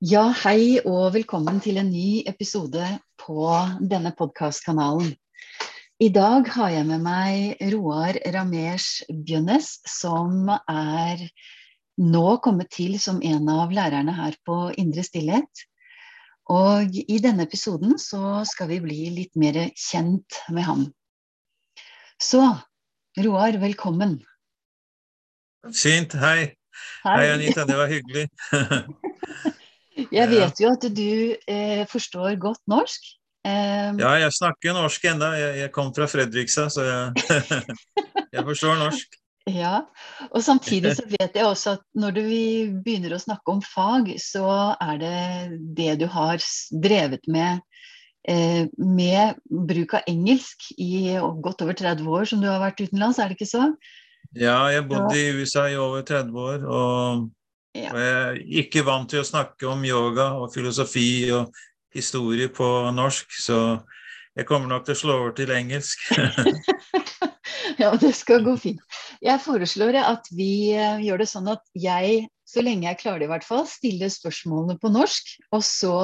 Ja, hei og velkommen til en ny episode på denne podkastkanalen. I dag har jeg med meg Roar Ramesh Bjønnes, som er nå kommet til som en av lærerne her på Indre Stillhet. Og i denne episoden så skal vi bli litt mer kjent med ham. Så Roar, velkommen. Fint. Hei. Hei, hei Anita. Det var hyggelig. Jeg vet jo at du eh, forstår godt norsk. Um, ja, jeg snakker norsk ennå. Jeg, jeg, kom fra Fredrikstad, så jeg, jeg, forstår norsk. Ja, og samtidig så vet jeg også at når du begynner å snakke om fag, så er det det du har drevet med eh, med bruk av engelsk i godt over 30 år som du har vært utenlands, er det ikke så? Ja, jeg bodde i USA i over 30 år. og ja. Og jeg er ikke vant til å snakke om yoga og filosofi og historie på norsk, så jeg kommer nok til å slå over til engelsk. ja, det skal gå fint. Jeg foreslår at vi eh, gjør det sånn at jeg, så lenge jeg klarer det i hvert fall, stiller spørsmålene på norsk, og så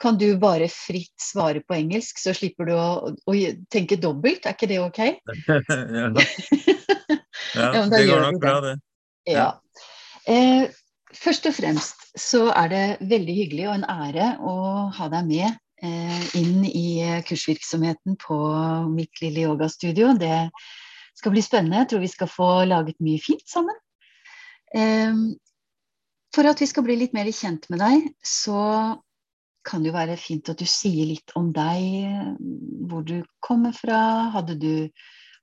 kan du bare fritt svare på engelsk, så slipper du å, å tenke dobbelt. Er ikke det ok? ja, ja det går nok bra, det. Ja. Eh, Først og fremst så er det veldig hyggelig og en ære å ha deg med eh, inn i kursvirksomheten på mitt lille yogastudio. Det skal bli spennende. Jeg tror vi skal få laget mye fint sammen. Eh, for at vi skal bli litt mer kjent med deg, så kan det jo være fint at du sier litt om deg, hvor du kommer fra. Du,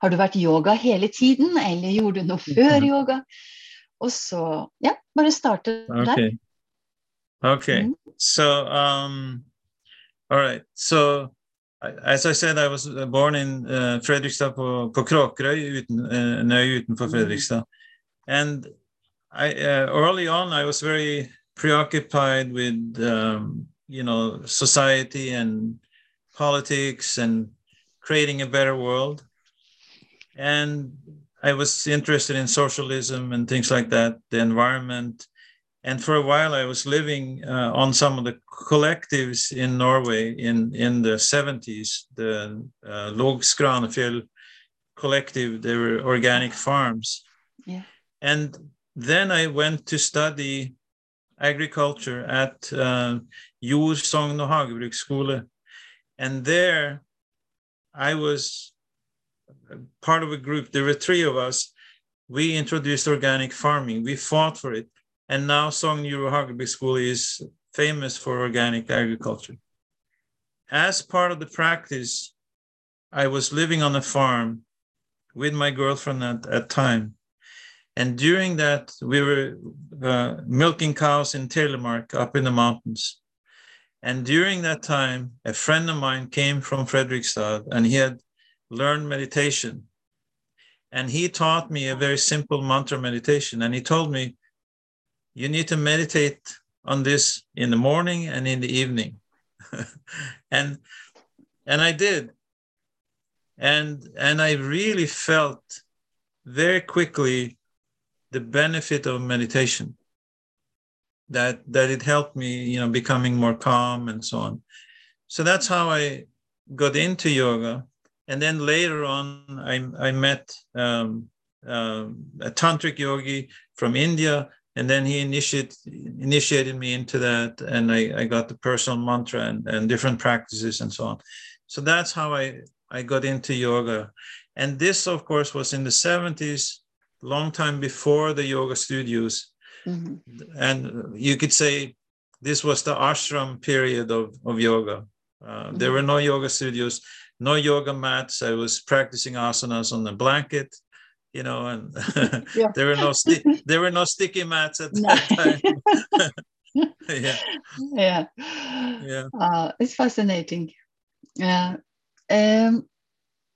har du vært yoga hele tiden, eller gjorde du noe før yoga? Og så ja, bare starte okay. der. Okay. Mm. So, um, all right. So, as I said, I was born in uh, Fredrikstad på, på Kråkerøy, uten, uh, øy utenfor mm. Fredrikstad. And I, uh, early on, I was very preoccupied with, um, you know, society and politics and creating a better world. And I was interested in socialism and things like that, the environment. And for a while, I was living uh, on some of the collectives in Norway in, in the 70s, the uh, Lågskranefjell collective, they were organic farms. Yeah. And then I went to study agriculture at uh, Jord, Sogn og. And there I was part of a group. There were three of us. We introduced organic farming. We fought for it. And now Sogn Hagerby School is famous for organic agriculture. As part of the practice, I was living on a farm with my girlfriend at that time. And during that, we were uh, milking cows in Telemark up in the mountains. And during that time, a friend of mine came from Fredrikstad and he had learn meditation. And he taught me a very simple mantra meditation. And he told me, you need to meditate on this in the morning and in the evening. and and I did. And and I really felt very quickly the benefit of meditation. That that it helped me, you know, becoming more calm and so on. So that's how I got into yoga and then later on, I, I met um, uh, a tantric yogi from India, and then he initiated initiated me into that, and I, I got the personal mantra and, and different practices and so on. So that's how I I got into yoga, and this, of course, was in the seventies, long time before the yoga studios, mm-hmm. and you could say this was the ashram period of of yoga. Uh, mm-hmm. There were no yoga studios no yoga mats. I was practicing asanas on the blanket, you know, and yeah. there were no sti- there were no sticky mats at no. that time. yeah, yeah, yeah. Uh, it's fascinating. Yeah. Um,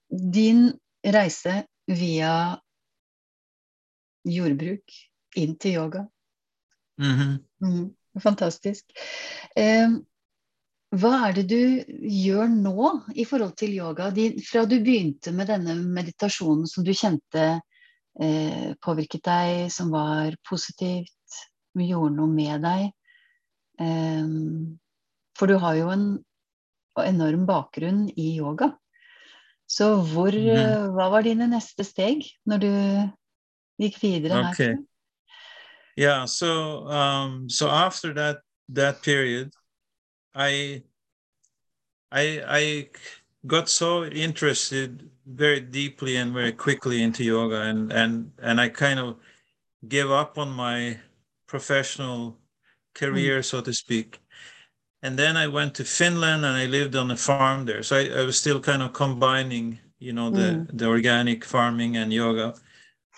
din reise via jordbruk inn til yoga. Mm -hmm. mm, fantastisk. Um, hva er det du gjør nå i forhold til yoga? Fra du begynte med denne meditasjonen som du kjente eh, påvirket deg, som var positivt, gjorde noe med deg. Eh, for du har jo en enorm bakgrunn i yoga. Så hvor, mm. hva var dine neste steg når du gikk videre okay. herfra? Yeah, so um, so after that that period, I I I got so interested very deeply and very quickly into yoga and and and I kind of gave up on my professional career, mm. so to speak. And then I went to Finland and I lived on a farm there. So I, I was still kind of combining, you know, the, mm. the organic farming and yoga.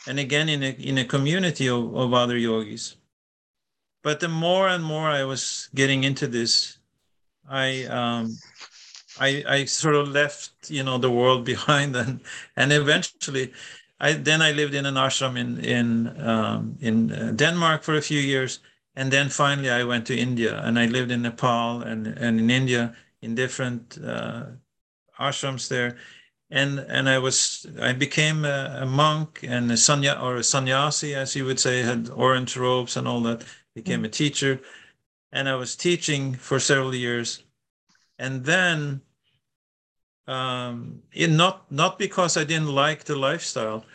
And again, in a, in a community of, of other yogis. But the more and more I was getting into this, I um, I, I sort of left, you know, the world behind, and and eventually, I then I lived in an ashram in in um, in uh, Denmark for a few years, and then finally I went to India, and I lived in Nepal and and in India in different uh, ashrams there, and and I was I became a, a monk and a sanya or a sannyasi, as you would say, had orange robes and all that. Became mm. a teacher, and I was teaching for several years, and then um, in not not because I didn't like the lifestyle,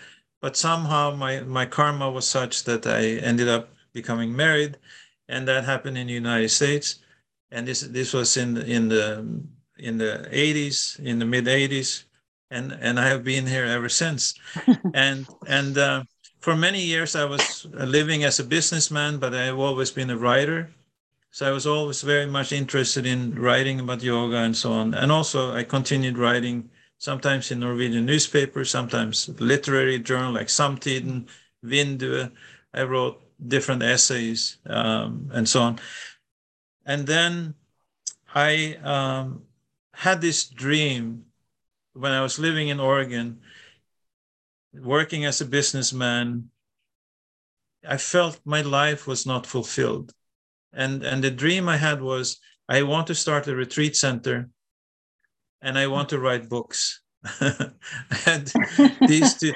but somehow my my karma was such that I ended up becoming married, and that happened in the United States, and this this was in the, in the in the 80s, in the mid 80s, and and I have been here ever since, and and. Uh, for many years, I was living as a businessman, but I've always been a writer so I was always very much interested in writing about yoga and so on. And also, I continued writing sometimes in Norwegian newspapers, sometimes literary journal like Samtiden, Vindu. I wrote different essays um, and so on. And then I um, had this dream when I was living in Oregon, working as a businessman. I felt my life was not fulfilled and and the dream i had was i want to start a retreat center and i want to write books. And these two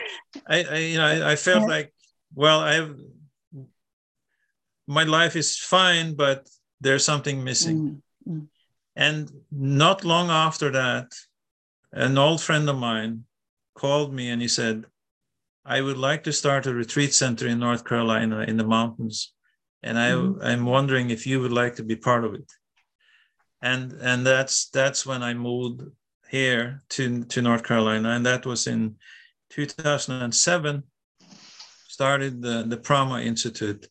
I, I, you know I, I felt like well i've my life is fine but there's something missing. Mm-hmm. and not long after that an old friend of mine called me and he said i would like to start a retreat center in north carolina in the mountains and I, mm-hmm. I'm wondering if you would like to be part of it. And and that's that's when I moved here to to North Carolina, and that was in 2007. Started the the Prama Institute,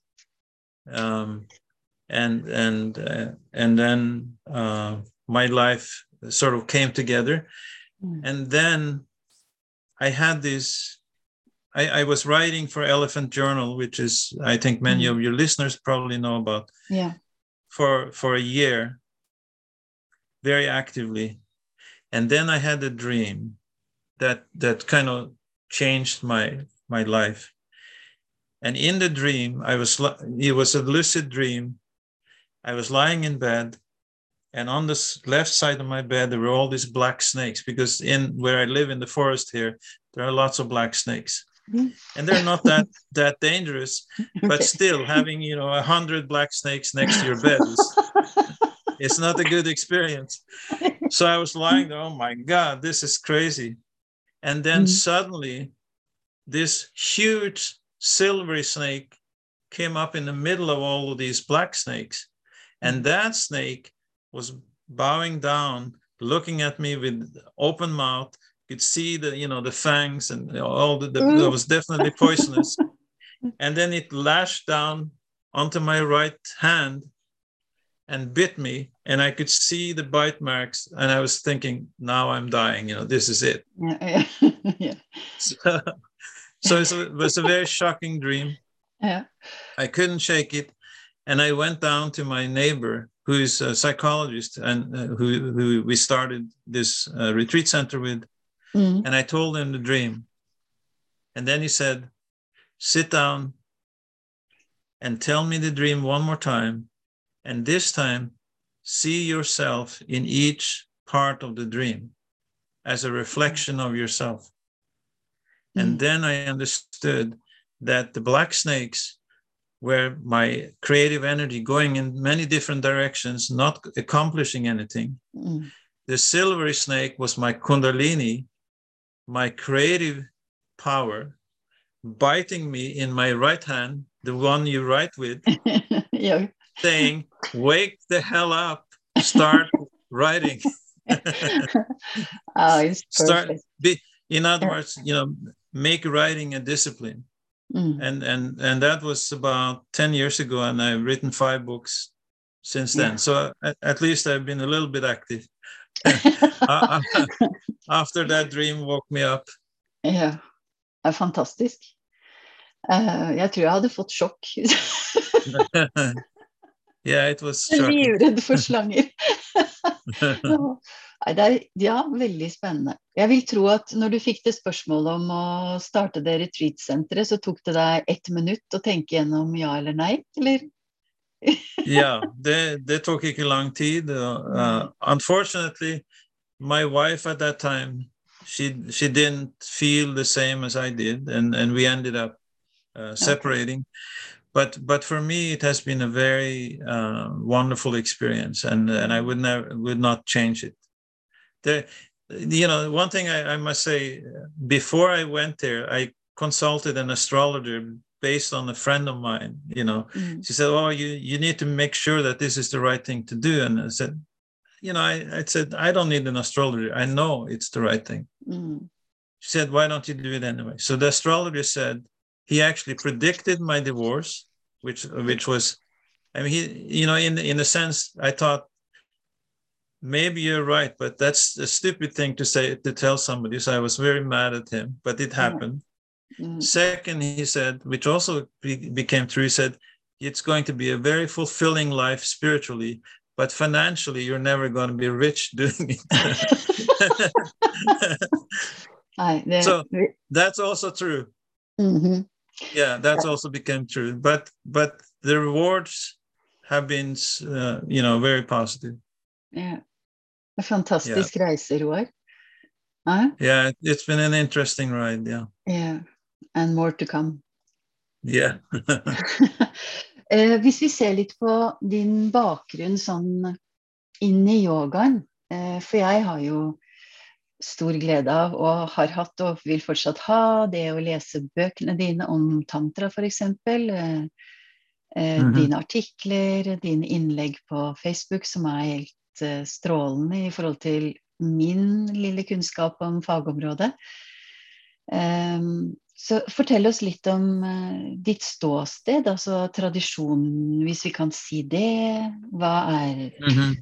um, and and uh, and then uh, my life sort of came together, mm. and then I had this I, I, was writing for Elephant Journal, which is I think many mm-hmm. of your listeners probably know about. Yeah. For for a year, very actively, and then I had a dream that that kind of changed my my life. And in the dream, I was it was a lucid dream. I was lying in bed, and on the left side of my bed there were all these black snakes because in where I live in the forest here, there are lots of black snakes and they're not that that dangerous but still having you know a hundred black snakes next to your bed is it's not a good experience. So i was lying there oh my god this is crazy. And then mm-hmm. suddenly this huge silvery snake came up in the middle of all of these black snakes. And that snake was bowing down looking at me with open mouth could see the you know the fangs and all the, the that was definitely poisonous. And then it lashed down onto my right hand and bit me and i could see the bite marks and i was thinking now i'm dying you know this is it. Yeah, yeah. so, so it was a very shocking dream. Yeah. I couldn't shake it and i went down to my neighbor who is a psychologist and uh, who, who we started this uh, retreat center with Mm. And I told him the dream. And then he said, Sit down and tell me the dream one more time. And this time, see yourself in each part of the dream as a reflection of yourself. Mm. And then I understood that the black snakes were my creative energy going in many different directions, not accomplishing anything. Mm. The silvery snake was my kundalini, my creative power, biting me in my right hand, the one you write with, yeah. saying, Wake the hell up, start writing. oh, it's start be, in other words, you know, make writing a discipline. Mm. and and and that was about 10 years ago and i've written five books since then Yeah. so at, at least i've been a little bit active after that dream woke me up Ja, det er fantastisk. Eh, jeg tror jeg hadde fått sjokk. yeah it was. Livredd for slanger. Det er ja, veldig spennende. Jeg vil tro at når du fikk det spørsmålet om å starte det retreat-senteret, så tok det deg ett minutt å tenke gjennom ja eller nei, eller? Yeah they they took a long tid uh, uh, unfortunately my wife at that time she she didn't feel the same as i did and and we ended up uh, separating. But but for me it has been a very uh, wonderful experience and and i would never would not change it. The you know one thing I, I must say before i went there i consulted an astrologer based on a friend of mine you know. Mm. she said oh you you need to make sure that this is the right thing to do. And i said you know i, I said i don't need an astrologer. I know it's the right thing. Mm. she said why don't you do it anyway? So the astrologer said he actually predicted my divorce which which was i mean he you know in in a sense i thought maybe you're right but that's a stupid thing to say to tell somebody. So i was very mad at him but it happened Mm. Second, he said, which also be- became true, he said, it's going to be a very fulfilling life spiritually, but financially, you're never going to be rich doing it. So- That's also true. Mhm. Yeah, that's also became true. But but the rewards have been, uh, you know, very positive. Ja. Det er fantastisk reise, Roar. Ja, Yeah, it- it's been an interesting ride. Yeah, ja. And more to come. yeah. Eh, Hvis vi ser litt på din bakgrunn sånn inn i yogaen, eh, for jeg har jo stor glede av, og har hatt og vil fortsatt ha, det å lese bøkene dine om tantra f.eks. Eh, mm -hmm. Dine artikler, dine innlegg på Facebook som er helt eh, strålende i forhold til min lille kunnskap om fagområdet. Ehm, så fortell oss litt om eh, ditt ståsted, altså tradisjonen, hvis vi kan si det. Hva er Mhm.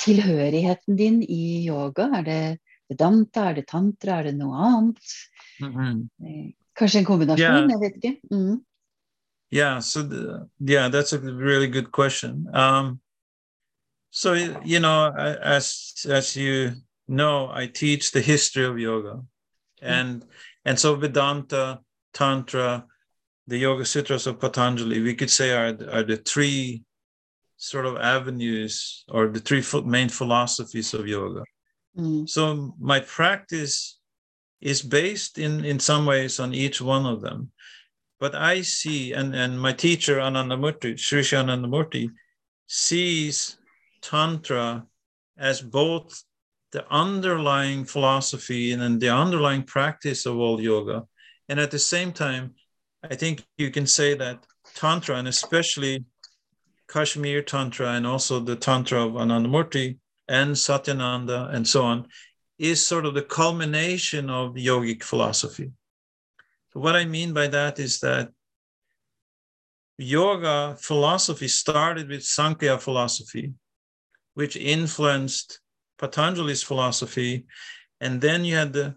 tilhørigheten din i yoga? Er det vedanta, er det tantra, er det noe annet? Mm -hmm. Kanskje en kombinasjon? yeah. Jeg vet ikke. Mm. Yeah, so the, yeah, that's a really good question. Um, so you know, as as you know, I teach the history of yoga, and and so Vedanta, Tantra, the Yoga Sutras of Patanjali, we could say are the- are the three sort of avenues or the three main philosophies of yoga. Mm. So my practice is based in in some ways on each one of them. But I see, and, and my teacher Anandamurti, Sri Sri Anandamurti, sees Tantra as both the underlying philosophy and, then the underlying practice of all yoga. And at the same time, I think you can say that Tantra, and especially Kashmir Tantra, and also the Tantra of Anandamurti and Satyananda and so on, is sort of the culmination of yogic philosophy. So what I mean by that is that yoga philosophy started with Sankhya philosophy, which influenced Patanjali's philosophy. And then you had the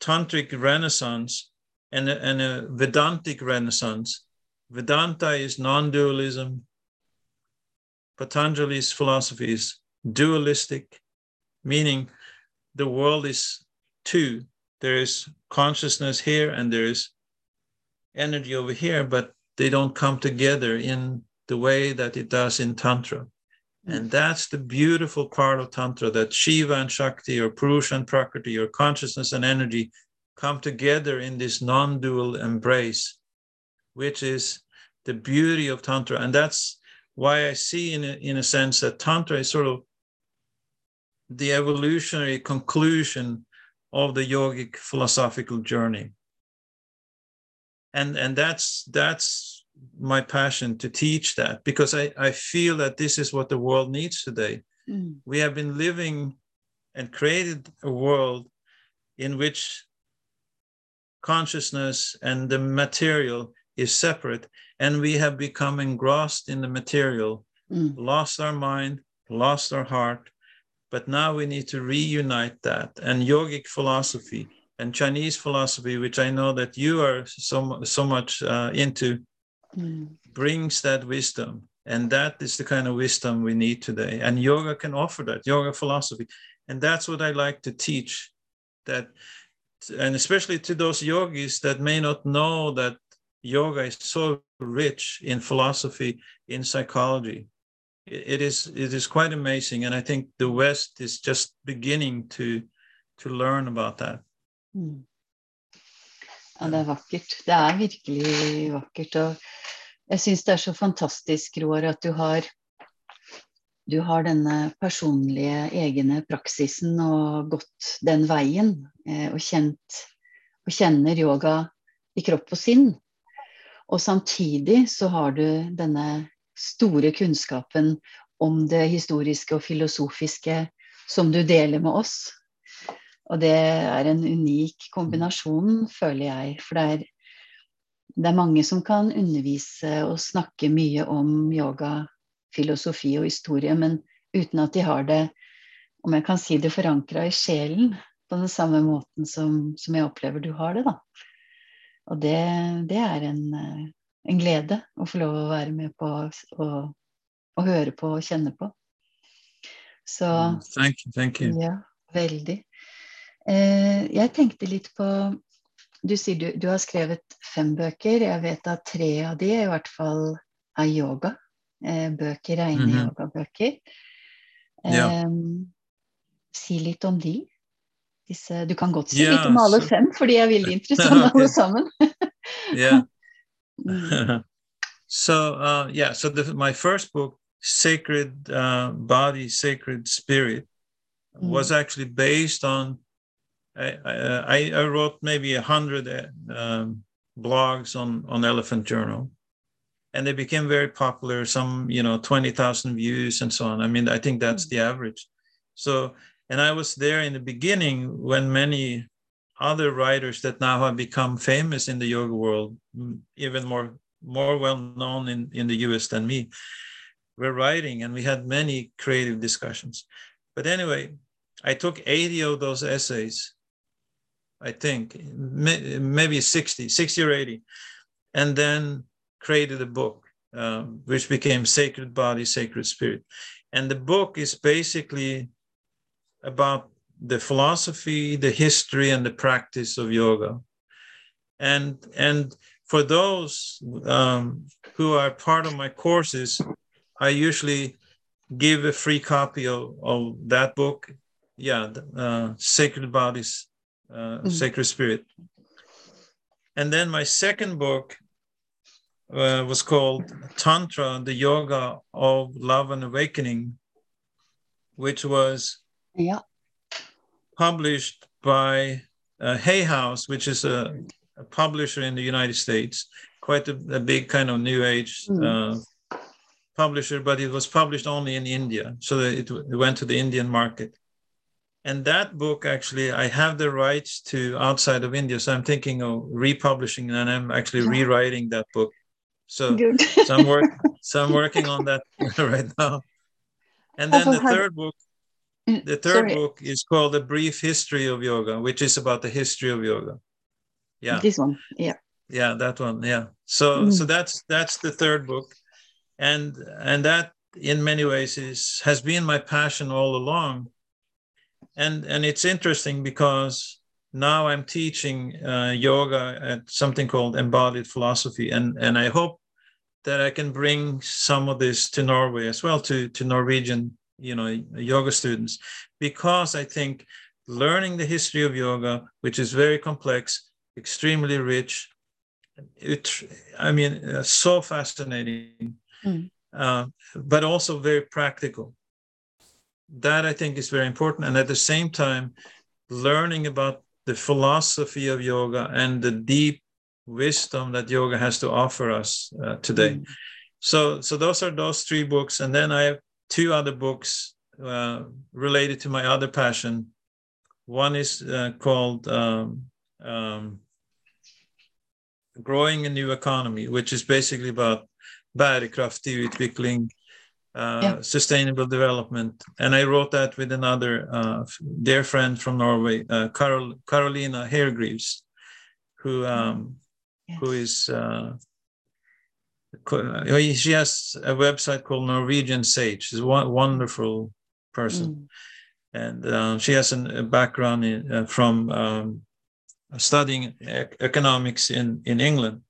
Tantric Renaissance and a, and a Vedantic Renaissance. Vedanta is non dualism. Patanjali's philosophy is dualistic, meaning the world is two. There is consciousness here and there is energy over here, but they don't come together in the way that it does in Tantra. Mm. And that's the beautiful part of Tantra that Shiva and Shakti, or Purusha and Prakriti, or consciousness and energy come together in this non dual embrace, which is the beauty of Tantra. And that's why I see, in a, in a sense, that Tantra is sort of the evolutionary conclusion of the yogic philosophical journey. And, and that's that's my passion to teach that because I, I feel that this is what the world needs today. Mm. We have been living and created a world in which consciousness and the material is separate and we have become engrossed in the material mm. lost our mind lost our heart but now we need to reunite that and yogic philosophy and chinese philosophy which i know that you are so, so much uh, into mm. brings that wisdom and that is the kind of wisdom we need today and yoga can offer that yoga philosophy and that's what i like to teach that and especially to those yogis that may not know that yoga is so rich in philosophy, in psychology. It is it is quite amazing, and I think the West is just beginning to to learn about that. Mm. Ja, det er vakkert. Det er virkelig vakkert. Og jeg syns det er så fantastisk, Roar, at du har du har denne personlige, egne praksisen og gått den veien. Eh, og, kjent, og kjenner yoga i kropp og sinn. Og samtidig så har du denne store kunnskapen om det historiske og filosofiske som du deler med oss. Og det er en unik kombinasjon, føler jeg. For det er, det er mange som kan undervise og snakke mye om yoga filosofi og historie, men uten at de har det, om jeg kan si det, forankra i sjelen på den samme måten som, som, jeg opplever du har det. da. Og det, det er en, en, glede å få lov å være med på og høre på og kjenne på. Så mm, Thank you. Thank you. Ja, veldig. Eh, jeg tenkte litt på Du sier du, du har skrevet fem bøker. Jeg vet at tre av de i hvert fall er yoga. Eh, bøker, rene mm -hmm. yogabøker. Ja. Si litt om de. Disse, du kan godt si litt om alle fem, for de er veldig interessante alle sammen. yeah. Så so uh, yeah, so the, my first book, Sacred uh, Body, Sacred Spirit, mm. was actually based on. I, I, I wrote maybe a hundred um, blogs on on Elephant Journal, and they became very popular some you know 20000 views and so on. I mean i think that's the average. So and i was there in the beginning when many other writers that now have become famous in the yoga world even more more well known in, in the us than me were writing. And we had many creative discussions. But anyway i took 80 of those essays i think maybe 60 60 or 80 and then created a book, um, which became Sacred Body, Sacred Spirit. And the book is basically about the philosophy, the history, and the practice of yoga. And, and for those um, who are part of my courses, I usually give a free copy of, of that book. Yeah, uh, Sacred Bodies, uh, mm-hmm. Sacred Spirit. And then my second book uh, was called Tantra, the Yoga of Love and Awakening, which was yeah. published by uh, Hay House, which is a, a, publisher in the United States, quite a, a big kind of new age mm. uh, publisher, but it was published only in India. So it, it went to the Indian market. And that book, actually, I have the rights to outside of India. So I'm thinking of republishing and I'm actually rewriting that book so, so I'm work, so I'm working on that right now. And then the third book, mm, the third Sorry. book is called A Brief History of Yoga, which is about the history of yoga. Yeah. This one. Yeah. Yeah, that one. Yeah. So mm. so that's that's the third book. And and that in many ways is has been my passion all along. And and it's interesting because now I'm teaching uh, yoga at something called embodied philosophy, and and I hope that I can bring some of this to Norway as well, to to Norwegian you know yoga students, because I think learning the history of yoga, which is very complex, extremely rich, it, I mean, uh, so fascinating, Mm. uh, but also very practical. That I think is very important. And at the same time, learning about the philosophy of yoga and the deep wisdom that yoga has to offer us uh, today. Mm. So, so those are those three books, and then I have two other books uh, related to my other passion. One is uh, called um, um, "Growing a New Economy," which is basically about bärkraftig utveckling, uh, Yeah. sustainable development, and I wrote that with another uh, dear friend from Norway, uh, Carol, Carolina Hargreaves, who um, Yes. who is uh, she has a website called Norwegian Sage. She's a wonderful person, Mm. and uh, she has an, a background in, uh, from um, studying ec- economics in in England.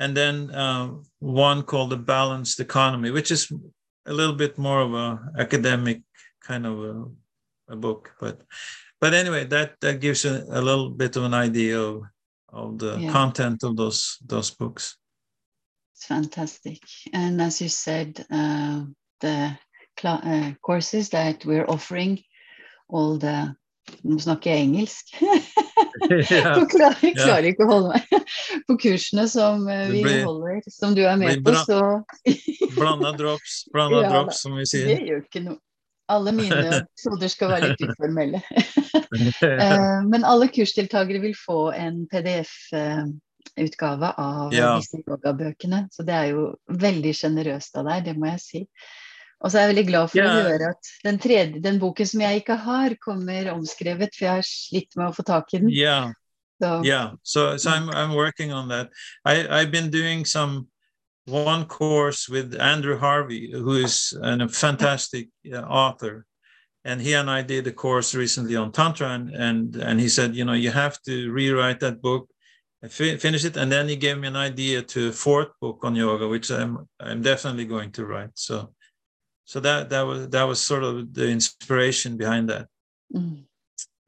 And then uh, one called the Balanced Economy, which is a little bit more of a academic kind of a, a book, but but anyway, that that gives you a little bit of an idea of of the Yeah. content of those those books. It's fantastic. And as you said, uh, the cla- uh, courses that we're offering, all the Nå snakker jeg engelsk. Jeg klarer, Ja. klarer ikke å holde meg. På kursene som eh, vi blir- holder, som du er med på, så Blanda drops, blanda Ja, drops, som vi det sier. gjør ikke noe. Alle mine episoder skal være litt uformelle. Eh, Men alle kursdeltakere vil få en PDF-utgave av Ja. disse yogabøkene. Så det er jo veldig sjenerøst av deg, det må jeg si. Og så er jeg veldig glad for å høre at den, tredje, den boken som jeg ikke har, kommer omskrevet, for jeg har slitt med å få tak i den. yeah, Så, yeah. So so I'm I'm working on that. I I've been doing some one course with Andrew Harvey, who is an, a fantastic uh, author, and he and I did a course recently on tantra, and and and he said, you know, you have to rewrite that book, finish it, and then he gave me an idea to a fourth book on yoga, which I'm I'm definitely going to write. So. So that that was that was sort of the inspiration behind that. mm,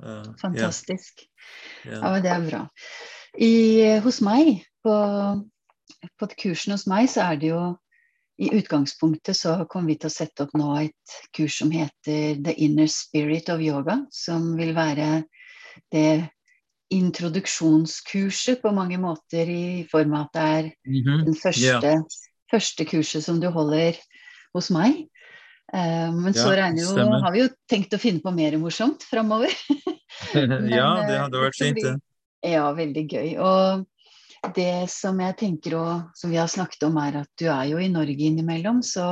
Uh, yeah, fantastisk. yeah. Ja, ja, det er bra. I, hos meg, på, på kursen hos meg, så er det jo I utgangspunktet så kommer vi til å sette opp nå et kurs som heter The Inner Spirit of Yoga, som vil være det introduksjonskurset på mange måter, i form av at det er Mhm. den første, første kurset som du holder hos meg. Eh, men så Ja, jo, har vi jo tenkt å finne på mer morsomt framover. ja, det eh, hadde vært det fint, det. Ja, veldig gøy. Og det som jeg tenker og som vi har snakket om, er at du er jo i Norge innimellom. Så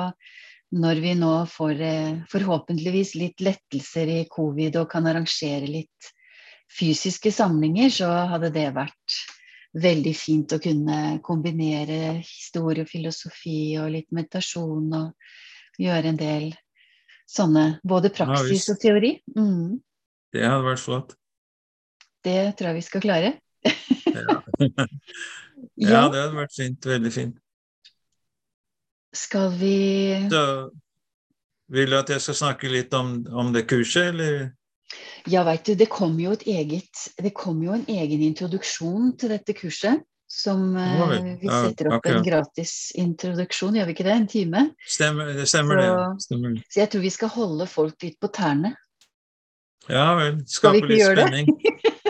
når vi nå får eh, forhåpentligvis litt lettelser i covid og kan arrangere litt fysiske samlinger, så hadde det vært veldig fint å kunne kombinere historie og filosofi og litt meditasjon og gjøre en del sånne både praksis ja, og teori. Mm, Det hadde vært flott. det tror jeg vi skal klare. Ja. ja, det hadde vært fint. Veldig fint. skal vi Så vil du at jeg skal snakke litt om, om det kurset, eller? Ja, veit du, det kom jo et eget Det kom jo en egen introduksjon til dette kurset. Som eh, vi setter opp en gratis introduksjon, gjør vi ikke det? En time. Stemmer, det stemmer Så- det. Stemmer. Så jeg tror vi skal holde folk litt på tærne. Ja vel. Skape litt spenning.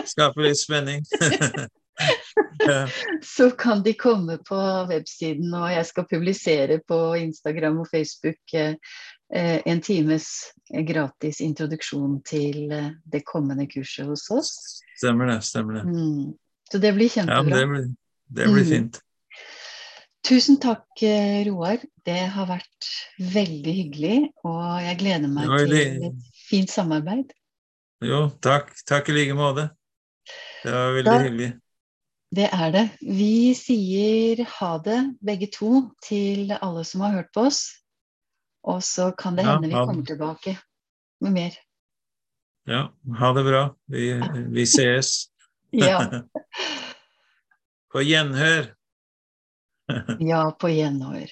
Skape litt spenning. ja. Så kan de komme på websiden, og jeg skal publisere på Instagram og Facebook eh, eh, en times gratis introduksjon til eh, det kommende kurset hos oss. Stemmer det. Stemmer det. Mm. Så det blir Ja, men kjempebra. det blir, det blir fint. fint. Tusen takk, eh, Roar. Det har vært veldig hyggelig, og jeg gleder meg til et fint samarbeid. Jo, takk. Takk i like måte. Det var veldig Da- hyggelig. Det er det. Vi sier ha det, begge to, til alle som har hørt på oss. Og så kan det Ja, hende vi kommer tilbake med mer. Ja, ha det bra. Vi, vi sees. Ja, På gjenhør. ja på gjenhør.